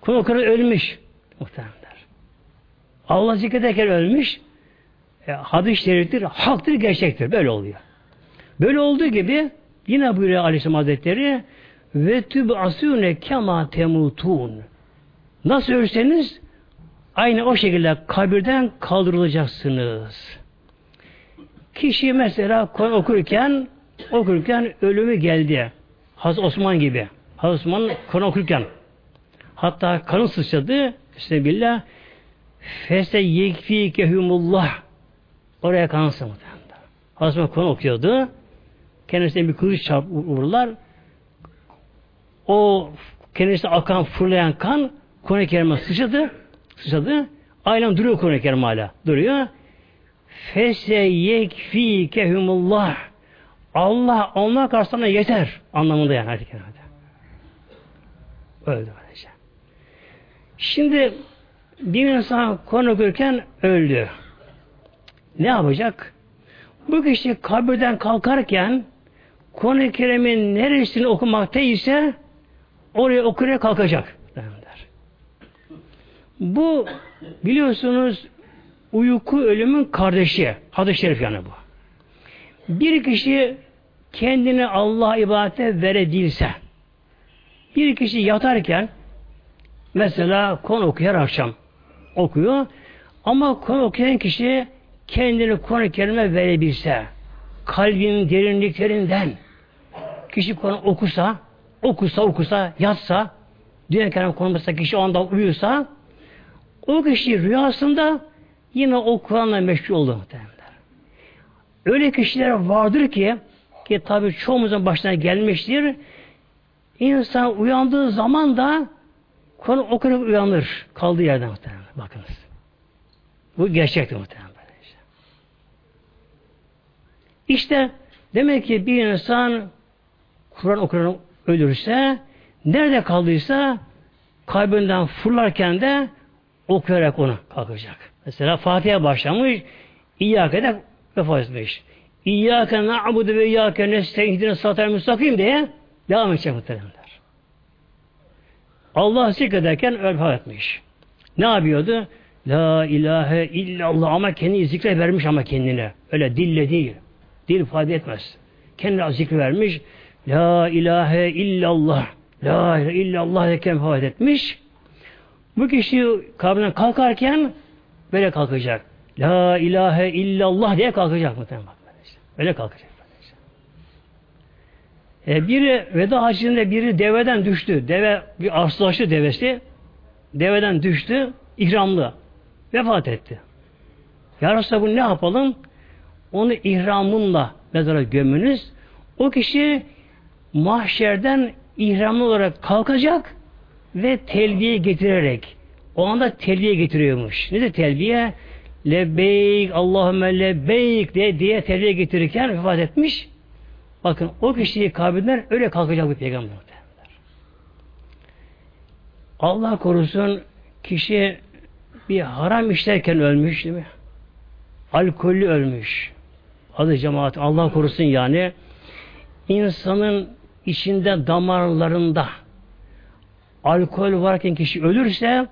Kul ölmüş. Muhtemelenler. Allah zikrederken ölmüş. E, hadis-i şeriftir, haktır, gerçektir. Böyle oluyor. Böyle olduğu gibi yine buyuruyor Aleyhisselam Hazretleri ve tüb asune kema temutun. Nasıl ölseniz aynı o şekilde kabirden kaldırılacaksınız. Kişi mesela okurken okurken ölümü geldi. Hazreti Osman gibi. Hazreti Osman Kur'an okurken hatta kanı sıçradı. Bismillah Fese yekfikehumullah oraya kan sıçradı. Hazreti Osman Kur'an okuyordu. Kendisine bir kılıç çarp vururlar. O kendisine akan fırlayan kan Kur'an-ı Kerim'e sıçradı. Sıçradı. Aynen duruyor Kur'an-ı Kerim hala. Duruyor. Fese yekfikehumullah Allah onlar karşısında yeter anlamında yani hadi kenarda. Öldü böylece. Şimdi bir insan konu okurken öldü. Ne yapacak? Bu kişi kabirden kalkarken Kur'an-ı Kerim'in neresini okumakta ise oraya okumaya kalkacak. Bu biliyorsunuz uyku ölümün kardeşi. Hadis-i şerif yani bu. Bir kişi kendini Allah ibadete veredilse bir kişi yatarken mesela konu okuyor akşam okuyor ama konu okuyan kişi kendini konu kelime verebilse kalbinin derinliklerinden kişi konu okusa okusa okusa yatsa dünya kelam konuşsa kişi o anda uyusa o kişi rüyasında yine o Kur'an'la meşgul oldu muhtemelen. Öyle kişiler vardır ki ki tabi çoğumuzun başına gelmiştir. İnsan uyandığı zaman da konu okunup uyanır. Kaldığı yerden muhtemelen. Bakınız. Bu gerçektir muhtemelen. Işte. işte demek ki bir insan Kur'an okuyarak ölürse nerede kaldıysa kalbinden fırlarken de okuyarak onu kalkacak. Mesela Fatiha başlamış, İyyâke de vefat etmiş. İyyâke na'budu ve iyyâke nesta'in satel müstakim diye devam edecek muhtemelenler. Allah zikrederken vefat etmiş. Ne yapıyordu? La ilahe illallah ama kendi zikre vermiş ama kendine. Öyle dille değil. Dil ifade etmez. Kendine zikre vermiş. La ilahe illallah. La ilahe illallah derken vefat etmiş. Bu kişi kabrinden kalkarken böyle kalkacak. La ilahe illallah diye kalkacak muhtemelen. Öyle kalkacak. E, biri veda hacinde biri deveden düştü. Deve bir arslaştı devesi. Deveden düştü. ihramlı. Vefat etti. Ya bu ne yapalım? Onu ihramınla mezara gömünüz. O kişi mahşerden ihramlı olarak kalkacak ve telbiye getirerek o anda telbiye getiriyormuş. Ne de telbiye? Lebbeyk, Allahümme lebbeyk diye, diye telbiye getirirken vefat etmiş. Bakın o kişiyi kabrinden öyle kalkacak bir peygamber. Allah korusun kişi bir haram işlerken ölmüş değil mi? Alkollü ölmüş. Adı cemaat Allah korusun yani insanın içinde damarlarında alkol varken kişi ölürse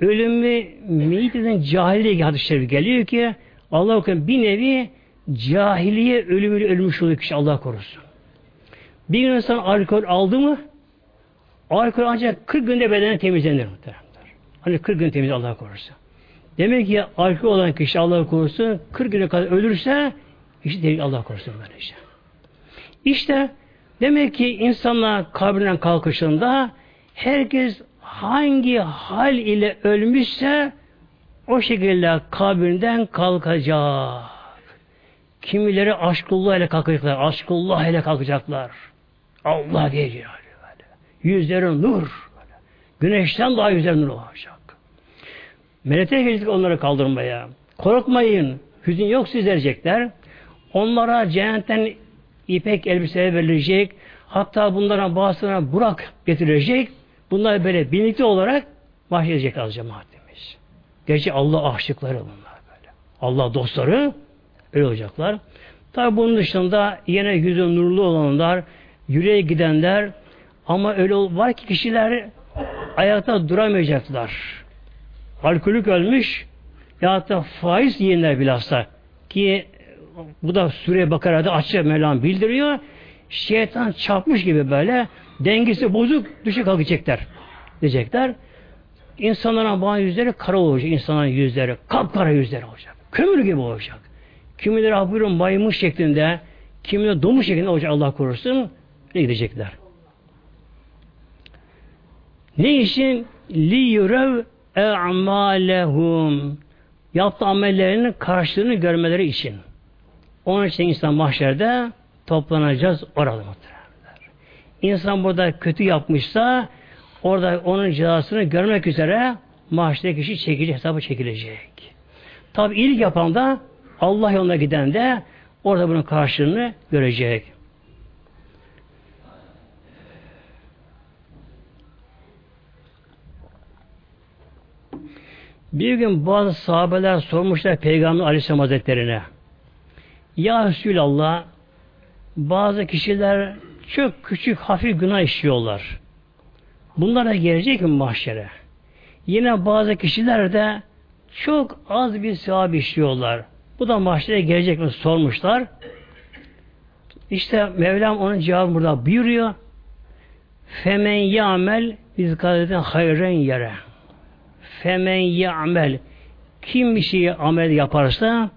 ölümü mideden cahiliye hadisleri geliyor ki Allah korusun bir nevi cahiliye ölümüyle ölmüş oluyor kişi Allah korusun. Bir insan alkol aldı mı alkol ancak 40 günde bedene temizlenir. Hani 40 gün temiz Allah korusun. Demek ki alkol olan kişi Allah korusun 40 güne kadar ölürse işte Allah korusun böyle işte. İşte demek ki insanlar kabrinden kalkışında herkes hangi hal ile ölmüşse o şekilde kabrinden kalkacak. Kimileri aşkullah ile kalkacaklar. Aşkullah ile kalkacaklar. Allah diyecek. Yüzleri nur. Böyle. Güneşten daha yüzleri nur olacak. Melekler gelecek onları kaldırmaya. Korkmayın. Hüzün yok siz. Onlara cennetten ipek elbise verilecek. Hatta bunlara bazılarına burak getirecek. Bunlar böyle birlikte olarak başlayacak az cemaatimiz. Gerçi Allah aşıkları bunlar böyle. Allah dostları öyle olacaklar. Tabi bunun dışında yine yüzü nurlu olanlar, yüreğe gidenler ama öyle var ki kişiler ayakta duramayacaklar. Alkolük ölmüş ya da faiz yiyenler bilhassa ki bu da Suriye Bakara'da açık Mevlam bildiriyor. Şeytan çarpmış gibi böyle dengesi bozuk düşe kalkacaklar. Diyecekler. İnsanların bazı yüzleri kara olacak. İnsanların yüzleri kapkara yüzleri olacak. Kömür gibi olacak. Kimileri buyurun maymun şeklinde, kimileri domuz şeklinde olacak Allah korusun. Ne gidecekler? Ne için? Li yurev e'malehum yaptığı amellerinin karşılığını görmeleri için. Onun için insan mahşerde toplanacağız orada muhtemelenler. İnsan burada kötü yapmışsa orada onun cezasını görmek üzere mahşerde kişi çekilecek, hesabı çekilecek. Tabi ilk yapan da Allah yoluna giden de orada bunun karşılığını görecek. Bir gün bazı sahabeler sormuşlar Peygamber Aleyhisselam Hazretlerine. Ya Resulallah bazı kişiler çok küçük hafif günah işliyorlar. Bunlar da gelecek mi mahşere? Yine bazı kişiler de çok az bir sevap işliyorlar. Bu da mahşere gelecek mi sormuşlar. İşte Mevlam onun cevabı burada buyuruyor. Femen ya'mel biz gazetin hayren yere. Femen ya'mel kim bir şeyi amel yaparsa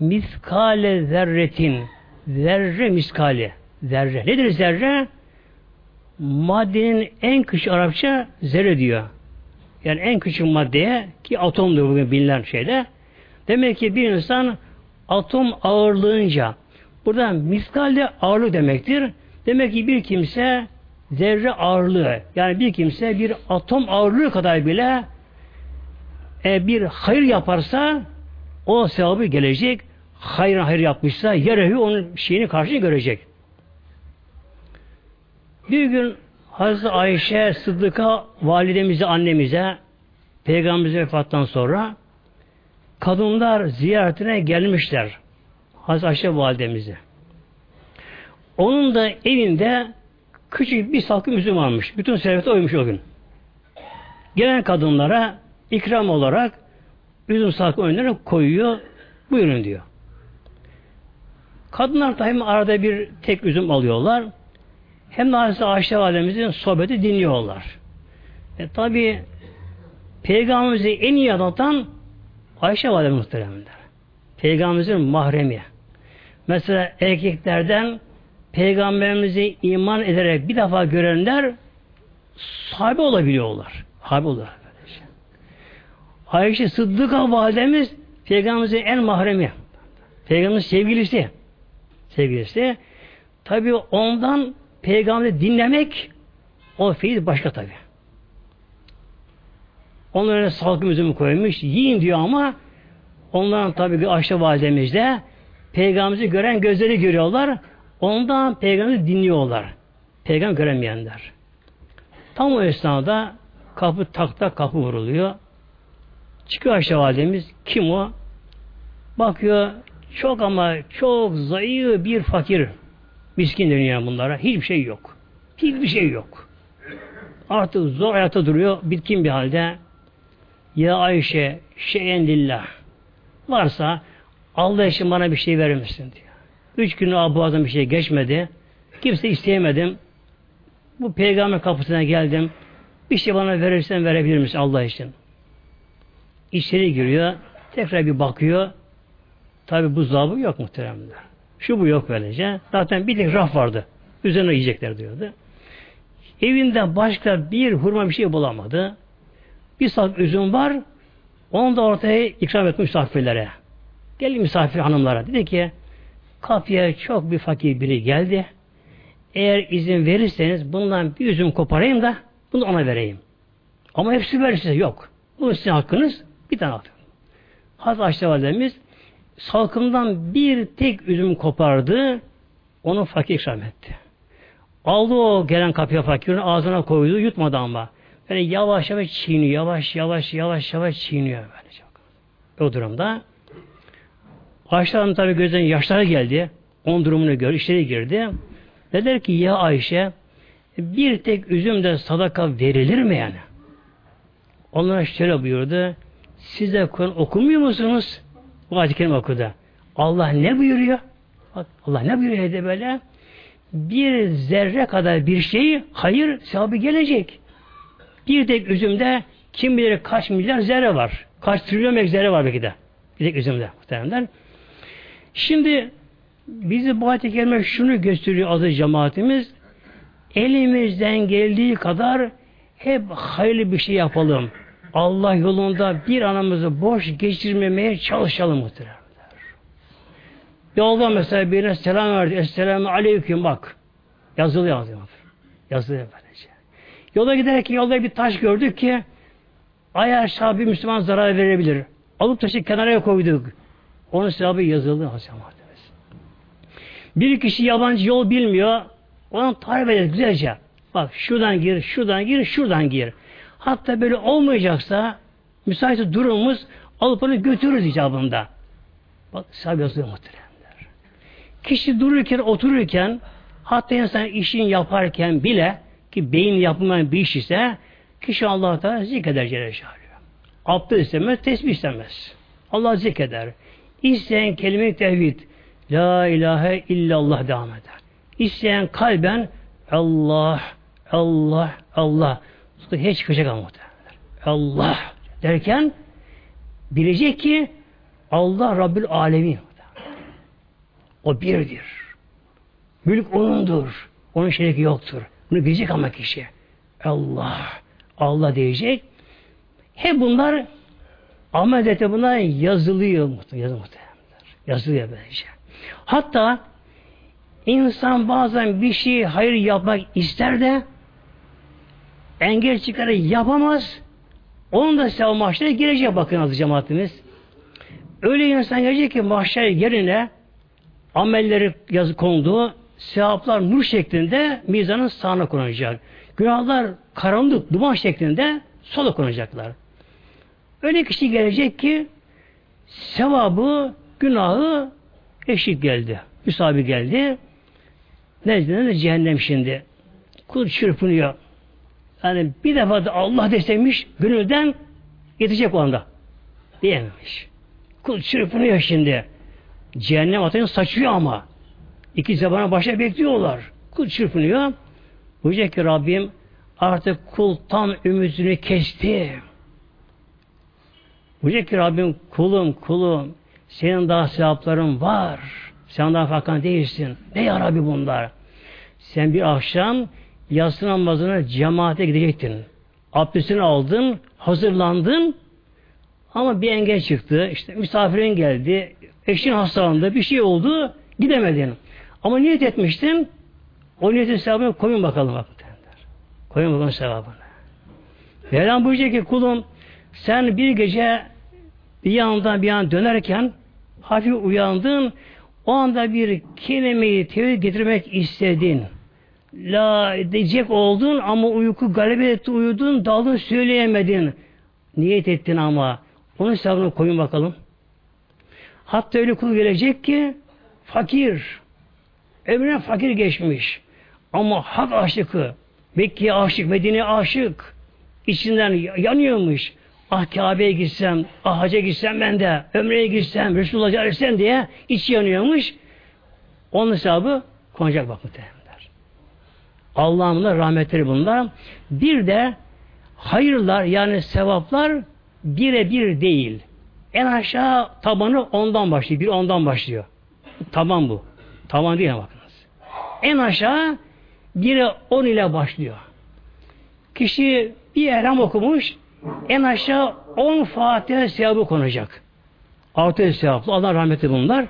miskale zerretin zerre miskale zerre. Nedir zerre? Maddenin en küçük Arapça zerre diyor. Yani en küçük maddeye ki atomdur bugün bilinen şeyde. Demek ki bir insan atom ağırlığınca burada miskal de ağırlık demektir. Demek ki bir kimse zerre ağırlığı yani bir kimse bir atom ağırlığı kadar bile e, bir hayır yaparsa o sevabı gelecek. Hayır hayır yapmışsa yerehi onun şeyini karşı görecek. Bir gün Hazreti Ayşe Sıddık'a validemize, annemize Peygamberimiz vefattan sonra kadınlar ziyaretine gelmişler. Hazreti Ayşe validemize. Onun da evinde küçük bir salkım üzüm almış. Bütün serveti oymuş o gün. Gelen kadınlara ikram olarak üzüm salkım önlerine koyuyor. Buyurun diyor. Kadınlar da hem arada bir tek üzüm alıyorlar. Hem de Hazreti Ayşe Validemizin sohbeti dinliyorlar. E tabi Peygamberimizi en iyi anlatan Ayşe Validemiz muhteremler. Peygamberimizin mahremi. Mesela erkeklerden Peygamberimizi iman ederek bir defa görenler sahibi olabiliyorlar. Sahibi oluyor. Ayşe Sıddık'a validemiz Peygamberimizin en mahremi. Peygamberimizin sevgilisi. Sevgilisi. Tabi ondan peygamberi dinlemek o feyiz başka tabi. Onlara salkım üzümü koymuş. Yiyin diyor ama onların tabi Ayşe validemiz de peygamberi gören gözleri görüyorlar. Ondan peygamberi dinliyorlar. Peygamber göremeyenler. Tam o esnada kapı takta kapı vuruluyor. Çıkıyor Ayşe validemiz. Kim o? Bakıyor çok ama çok zayıf bir fakir. Miskin deniyor bunlara. Hiçbir şey yok. Hiçbir şey yok. Artık zor ayakta duruyor. Bitkin bir halde. Ya Ayşe şeyen lillah. Varsa Allah için bana bir şey verir misin diyor. Üç gün boğazdan bir şey geçmedi. Kimse isteyemedim. Bu peygamber kapısına geldim. Bir şey bana verirsen verebilir misin Allah için? İçeri giriyor. Tekrar bir bakıyor. Tabi buzdolabı yok muhteremler. Şu bu yok böylece. Zaten bir raf vardı. Üzerine yiyecekler diyordu. Evinde başka bir hurma bir şey bulamadı. Bir sak üzüm var. Onu da ortaya ikram etmiş misafirlere. Gelin misafir hanımlara. Dedi ki Kapıya çok bir fakir biri geldi. Eğer izin verirseniz bundan bir üzüm koparayım da bunu ona vereyim. Ama hepsi verir size. Yok. Bu sizin hakkınız. Bir tane atın. Hazreti Ayşe salkımdan bir tek üzüm kopardı. Onu fakir ikram etti. Aldı o gelen kapıya fakirin ağzına koydu. Yutmadı ama. Böyle yavaş yavaş çiğniyor. Yavaş yavaş yavaş yavaş çiğniyor. Böylece. O durumda Ayşe Hanım tabi gözden yaşları geldi. Onun durumunu gör, işleri girdi. Dediler ki ya Ayşe bir tek üzüm de sadaka verilir mi yani? Onlara şöyle buyurdu. Siz de Kur'an okumuyor musunuz? Bu ayet-i okudu. Allah ne buyuruyor? Allah ne buyuruyor de böyle? Bir zerre kadar bir şeyi hayır sahibi gelecek. Bir tek üzümde kim bilir kaç milyar zerre var. Kaç trilyon zerre var belki de. Bir tek üzümde muhtemelenler. Şimdi bizi bu ayet-i kerime şunu gösteriyor aziz cemaatimiz. Elimizden geldiği kadar hep hayırlı bir şey yapalım. Allah yolunda bir anamızı boş geçirmemeye çalışalım muhtemelen. Yolda mesela birine selam verdi. Esselamu aleyküm bak. Yazılı yazıyor. Yazılı böylece. Yola giderken yolda bir taş gördük ki ayağı aşağı bir Müslüman zarar verebilir. Alıp taşı kenara koyduk. Onun sevabı yazıldı Hazreti Bir kişi yabancı yol bilmiyor. Ona tarif ederiz güzelce. Bak şuradan gir, şuradan gir, şuradan gir. Hatta böyle olmayacaksa müsait durumumuz alıp onu götürürüz icabında. Bak sevap yazılıyor muhteremler. Kişi dururken, otururken hatta insan işini yaparken bile ki beyin yapılmayan bir iş ise kişi Allah'ta zikreder Celle. Abdest istemez, tesbih istemez. Allah zikreder. İsteyen kelime tevhid. La ilahe illallah devam eder. İsteyen kalben Allah, Allah, Allah. Sonra hiç çıkacak ama Allah derken bilecek ki Allah Rabbül Alemin. O birdir. Mülk O'nundur. Onun şeriki yoktur. Bunu bilecek ama kişi. Allah, Allah diyecek. Hep bunlar Amel bunlar yazılıyor muhtemelen. Yazılıyor böylece. Hatta insan bazen bir şey hayır yapmak ister de engel çıkarı yapamaz. Onun da sevap mahşere girecek bakın adı cemaatimiz. Öyle insan gelecek ki mahşer yerine amelleri yazı kondu, sevaplar nur şeklinde mizanın sağına konacak. Günahlar karanlık, duman şeklinde sola konacaklar. Öyle kişi gelecek ki sevabı, günahı eşit geldi. Müsabi geldi. Nezdinde de cehennem şimdi. Kul çırpınıyor. Yani bir defa da Allah deseymiş gönülden yetecek o anda. Diyememiş. Kul çırpınıyor şimdi. Cehennem ateşini saçıyor ama. İki zabana başa bekliyorlar. Kul çırpınıyor. Buyacak ki Rabbim artık kul tam ümidini kesti. Buyacak ki Rabbim kulum kulum senin daha sevapların var. Sen daha fakan değilsin. Ne ya Rabbi bunlar? Sen bir akşam yatsı namazına cemaate gidecektin. Abdestini aldın, hazırlandın ama bir engel çıktı. İşte misafirin geldi, eşin hastalandı, bir şey oldu, gidemedin. Ama niyet etmiştin, o niyetin sevabını koyun bakalım. Bak, koyun bakalım sevabını. Mevlam buyuracak ki kulum sen bir gece bir yandan bir yan dönerken hafif uyandın, o anda bir kelimeyi tevhid getirmek istedin. La diyecek oldun ama uyku galebe etti, uyudun, daldın, söyleyemedin. Niyet ettin ama. Onun hesabını koyun bakalım. Hatta öyle kul gelecek ki fakir. Ömrüne fakir geçmiş. Ama hak aşıkı. Mekke'ye aşık, Medine'ye aşık. İçinden yanıyormuş. Ah Kabe'ye gitsem, ah hacca gitsem ben de, ömreye gitsem, Resulullah gelsem diye iç yanıyormuş. Onun hesabı konacak bak muhtemelenler. Allah'ın rahmetleri bunlar. Bir de hayırlar yani sevaplar birebir değil. En aşağı tabanı ondan başlıyor. Bir ondan başlıyor. Taban bu. Taban değil bakınız. En aşağı biri on ile başlıyor. Kişi bir elham okumuş, en aşağı 10 Fatiha sevabı konacak. Altı sevaplı. Allah rahmeti bunlar.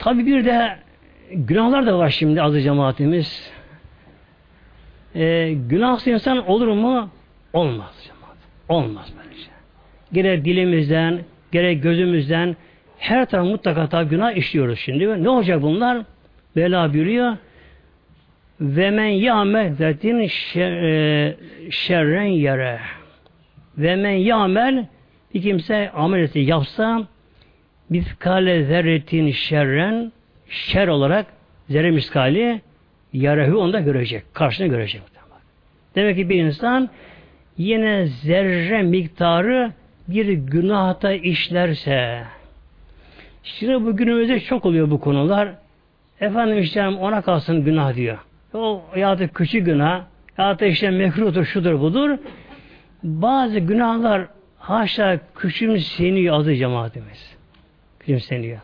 Tabi bir de günahlar da var şimdi azı cemaatimiz. Ee, günahsız insan olur mu? Olmaz cemaat. Olmaz böylece. Gerek dilimizden, gerek gözümüzden her taraf mutlaka tabi günah işliyoruz şimdi. Ne olacak bunlar? Bela buyuruyor. Ve men ya'mel zetin şerren yere. Ve men ya'mel bir kimse ameliyatı yapsa miskale zerretin şerren şer olarak zerre miskali yarehu onda görecek. Karşına görecek. Demek ki bir insan yine zerre miktarı bir günahta işlerse şimdi bu günümüzde çok oluyor bu konular. Efendim işte ona kalsın günah diyor. O ya da küçük günah ya da işte mekruhtur, şudur budur. Bazı günahlar haşa küçümseniyor azı cemaatimiz. Küçümseniyor.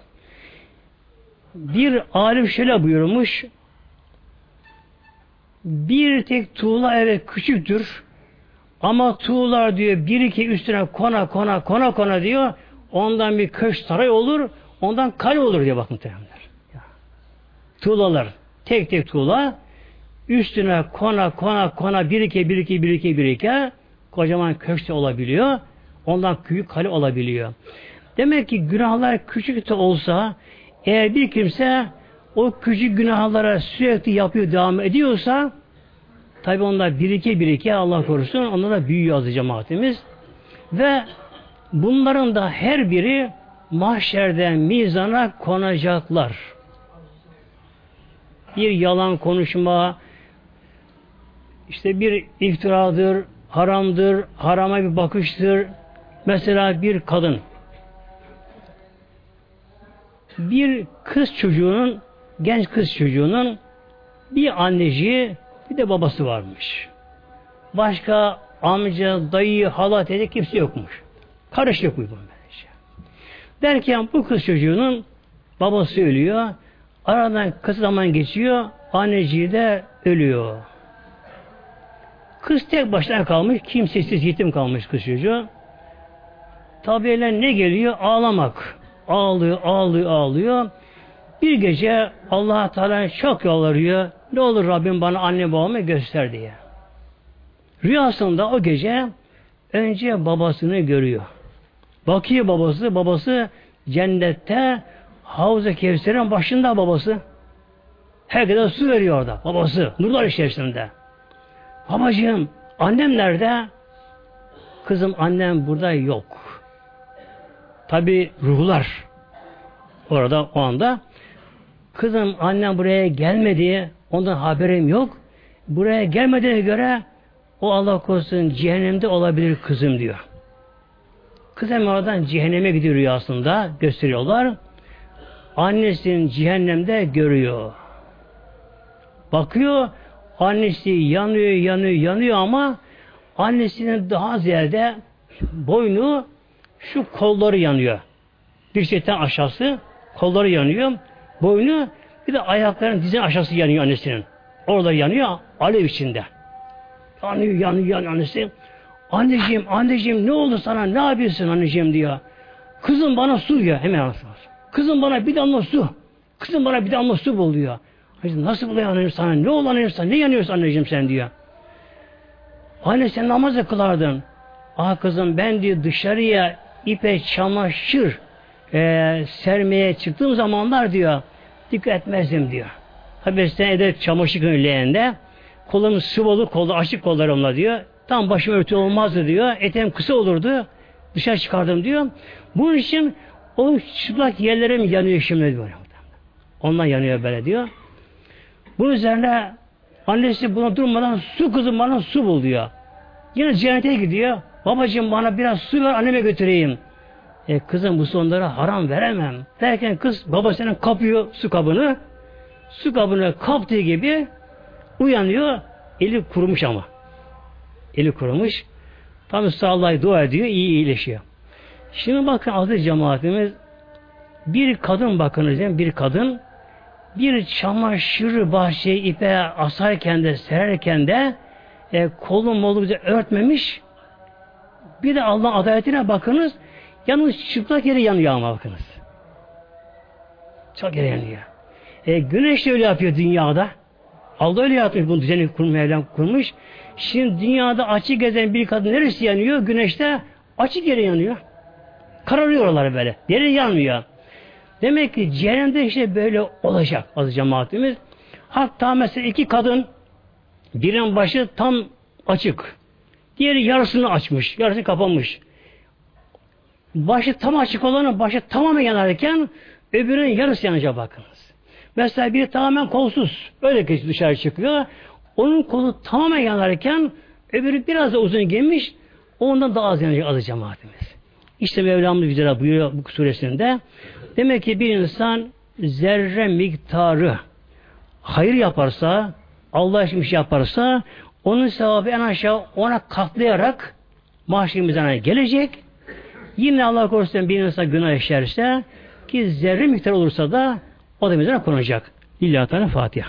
Bir alim şöyle buyurmuş. Bir tek tuğla evet küçüktür. Ama tuğlar diyor bir iki üstüne kona kona kona kona diyor. Ondan bir köş saray olur. Ondan kale olur diye bakın muhtemelenler. Tuğlalar. Tek tek tuğla üstüne kona kona kona bir iki bir iki bir iki bir iki kocaman köşte olabiliyor. Ondan büyük kale olabiliyor. Demek ki günahlar küçük de olsa eğer bir kimse o küçük günahlara sürekli yapıyor, devam ediyorsa tabi onlar birike birike Allah korusun onlar da büyüyor azı cemaatimiz. Ve bunların da her biri mahşerden mizana konacaklar. Bir yalan konuşma, işte bir iftiradır, haramdır, harama bir bakıştır. Mesela bir kadın bir kız çocuğunun genç kız çocuğunun bir anneciği bir de babası varmış. Başka amca, dayı, hala, teyze kimse yokmuş. Karışık uygun böylece. Derken bu kız çocuğunun babası ölüyor. Aradan kısa zaman geçiyor. Anneciği de ölüyor. Kız tek başına kalmış. Kimsesiz yetim kalmış kız çocuğu. Tabi ne geliyor? Ağlamak. Ağlıyor, ağlıyor, ağlıyor. Bir gece allah Teala çok yalvarıyor. Ne olur Rabbim bana anne babamı göster diye. Rüyasında o gece önce babasını görüyor. Bakıyor babası, babası cennette Havza Kevser'in başında babası. Herkese su veriyor orada. Babası. Nurlar içerisinde. Babacığım annem nerede? Kızım annem burada yok. Tabi ruhlar orada o anda kızım annem buraya gelmedi ondan haberim yok. Buraya gelmediğine göre o Allah korusun cehennemde olabilir kızım diyor. Kız hemen oradan cehenneme gidiyor rüyasında gösteriyorlar. Annesinin cehennemde görüyor. Bakıyor annesi yanıyor yanıyor yanıyor ama annesinin daha ziyade boynu şu kolları yanıyor. Bir şeytan aşağısı kolları yanıyor. Boynu bir de ayakların dizin aşağısı yanıyor annesinin. Orada yanıyor alev içinde. Yanıyor yanıyor yanıyor annesi. Anneciğim anneciğim ne oldu sana ne yapıyorsun anneciğim diyor. Kızım bana su diyor hemen anlatıyor. Kızım bana bir damla su. Kızım bana bir damla su bul diyor. Nasıl buluyor anneciğim sana? Ne oldu anneciğim sana? Ne yanıyorsun anneciğim sen diyor. Anne sen namaz kılardın. Ah kızım ben diyor dışarıya ipe çamaşır e, sermeye çıktığım zamanlar diyor dikkat etmezdim diyor. Tabi sen eder çamaşır önleğinde kolum sıvalı kolda açık kollarımla diyor. Tam başım örtü olmazdı diyor. Etem kısa olurdu. Dışarı çıkardım diyor. Bunun için o çıplak yerlerim yanıyor şimdi diyor. Ondan yanıyor böyle diyor. Bunun üzerine annesi buna durmadan su kızım bana su bul diyor. Yine cennete gidiyor. Babacığım bana biraz su ver anneme götüreyim. E kızım bu sonlara haram veremem. Derken kız babasının kapıyor su kabını. Su kabını kaptığı gibi uyanıyor. Eli kurumuş ama. Eli kurumuş. Tabi sağlayı dua ediyor. iyi iyileşiyor. Şimdi bakın aziz cemaatimiz bir kadın bakınız bir kadın bir çamaşırı bahçeye ipe asarken de sererken de e, kolun molu örtmemiş bir de Allah adaletine bakınız yalnız çıplak yeri yanıyor ama bakınız. Çok geri yanıyor. E, güneş de öyle yapıyor dünyada. Allah öyle yapmış bunu düzeni kurmuş, Mevlam kurmuş. Şimdi dünyada açık gezen bir kadın neresi yanıyor? Güneşte açık yere yanıyor. Kararıyor böyle. Deri yanmıyor. Demek ki cehennemde işte böyle olacak az cemaatimiz. Hatta mesela iki kadın birinin başı tam açık. Diğeri yarısını açmış. Yarısını kapanmış. Başı tam açık olanın başı tamamen yanarken öbürünün yarısı yanacak bakınız. Mesela biri tamamen kolsuz. Öyle ki dışarı çıkıyor. Onun kolu tamamen yanarken öbürü biraz da uzun giymiş. Ondan daha az yanacak azı cemaatimiz. İşte Mevlamız güzel buyuruyor bu suresinde. Demek ki bir insan zerre miktarı hayır yaparsa, Allah için şey yaparsa onun sevabı en aşağı ona katlayarak mahşer mizana gelecek. Yine Allah korusun bir insan günah işlerse ki zerre miktar olursa da o da mizana konacak. Lillahi Teala Fatiha.